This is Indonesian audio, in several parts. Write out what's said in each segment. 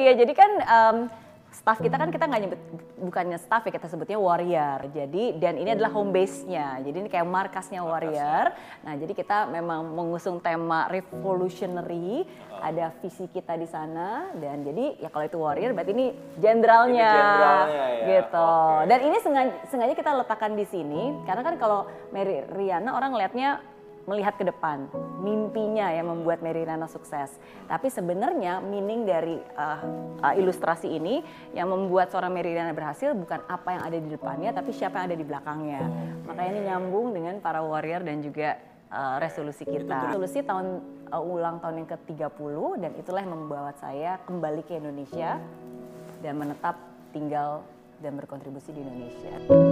Iya, jadi kan um, staff kita kan kita nggak nyebut bukannya staff ya kita sebutnya warrior. Jadi dan ini adalah home base-nya. Jadi ini kayak markasnya warrior. Nah, jadi kita memang mengusung tema revolutionary. Ada visi kita di sana dan jadi ya kalau itu warrior berarti ini jenderalnya. Ya, Gitu. oke. Dan ini sengaja, sengaja kita letakkan di sini karena kan kalau Mary Riana orang lihatnya melihat ke depan, mimpinya yang membuat Mary Riana sukses. Tapi sebenarnya meaning dari uh, uh, ilustrasi ini yang membuat seorang Mary Riana berhasil bukan apa yang ada di depannya, tapi siapa yang ada di belakangnya. Makanya ini nyambung dengan para warrior dan juga uh, resolusi kita. Resolusi tahun uh, ulang tahun yang ke-30 dan itulah yang membawa saya kembali ke Indonesia dan menetap tinggal dan berkontribusi di Indonesia.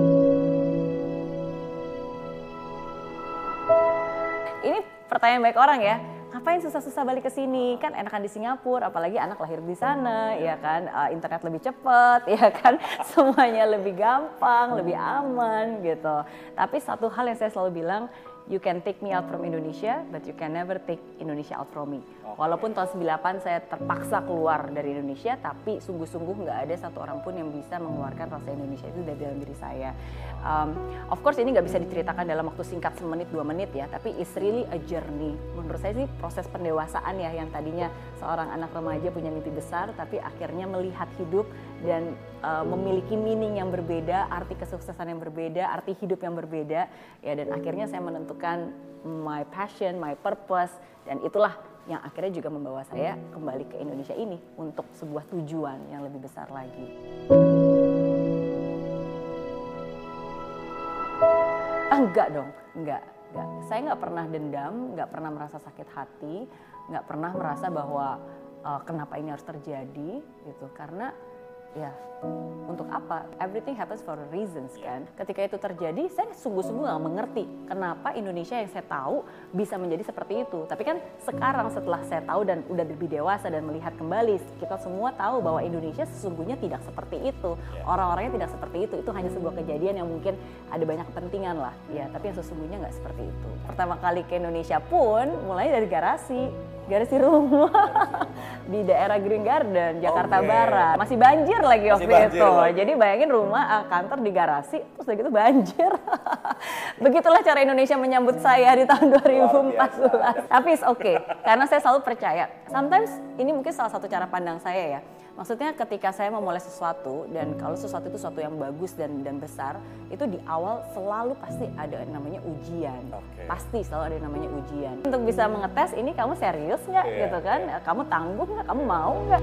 Pertanyaan baik orang ya. Ngapain susah-susah balik ke sini? Kan enakan di Singapura, apalagi anak lahir di sana, ya kan? Eh, internet lebih cepat, ya kan? Semuanya lebih gampang, lebih aman gitu. Tapi satu hal yang saya selalu bilang, you can take me out from Indonesia, but you can never take Indonesia out from me. Walaupun tahun 98 saya terpaksa keluar dari Indonesia, tapi sungguh-sungguh nggak ada satu orang pun yang bisa mengeluarkan rasa Indonesia itu dari dalam diri saya. Um, of course ini nggak bisa diceritakan dalam waktu singkat semenit dua menit ya, tapi it's really a journey. Menurut saya sih proses pendewasaan ya yang tadinya seorang anak remaja punya mimpi besar, tapi akhirnya melihat hidup dan uh, memiliki meaning yang berbeda, arti kesuksesan yang berbeda, arti hidup yang berbeda, ya dan akhirnya saya menentukan my passion, my purpose, dan itulah yang akhirnya juga membawa saya kembali ke Indonesia ini untuk sebuah tujuan yang lebih besar lagi. Ah, enggak dong, enggak, enggak. Saya nggak pernah dendam, nggak pernah merasa sakit hati, nggak pernah merasa bahwa uh, kenapa ini harus terjadi gitu. Karena ya untuk apa? Everything happens for a reasons kan. Ketika itu terjadi, saya sungguh-sungguh nggak mengerti kenapa Indonesia yang saya tahu bisa menjadi seperti itu. Tapi kan sekarang setelah saya tahu dan udah lebih dewasa dan melihat kembali, kita semua tahu bahwa Indonesia sesungguhnya tidak seperti itu. Orang-orangnya tidak seperti itu. Itu hanya sebuah kejadian yang mungkin ada banyak kepentingan lah. Ya, tapi yang sesungguhnya nggak seperti itu. Pertama kali ke Indonesia pun mulai dari garasi garasi rumah di daerah Green Garden, Jakarta Oke. Barat. Masih banjir lagi Masih waktu banjir itu. lagi. Jadi bayangin rumah eh, kantor di garasi, terus udah gitu banjir. Begitulah cara Indonesia menyambut saya di tahun 2014. Tapi it's okay, karena saya selalu percaya. Sometimes ini mungkin salah satu cara pandang saya ya. Maksudnya ketika saya memulai sesuatu dan kalau sesuatu itu sesuatu yang bagus dan dan besar, itu di awal selalu pasti ada yang namanya ujian. Oke. Pasti selalu ada yang namanya ujian. Untuk bisa mengetes ini kamu serius nggak Iya, gitu kan? Kamu tangguh nggak? Kamu mau nggak?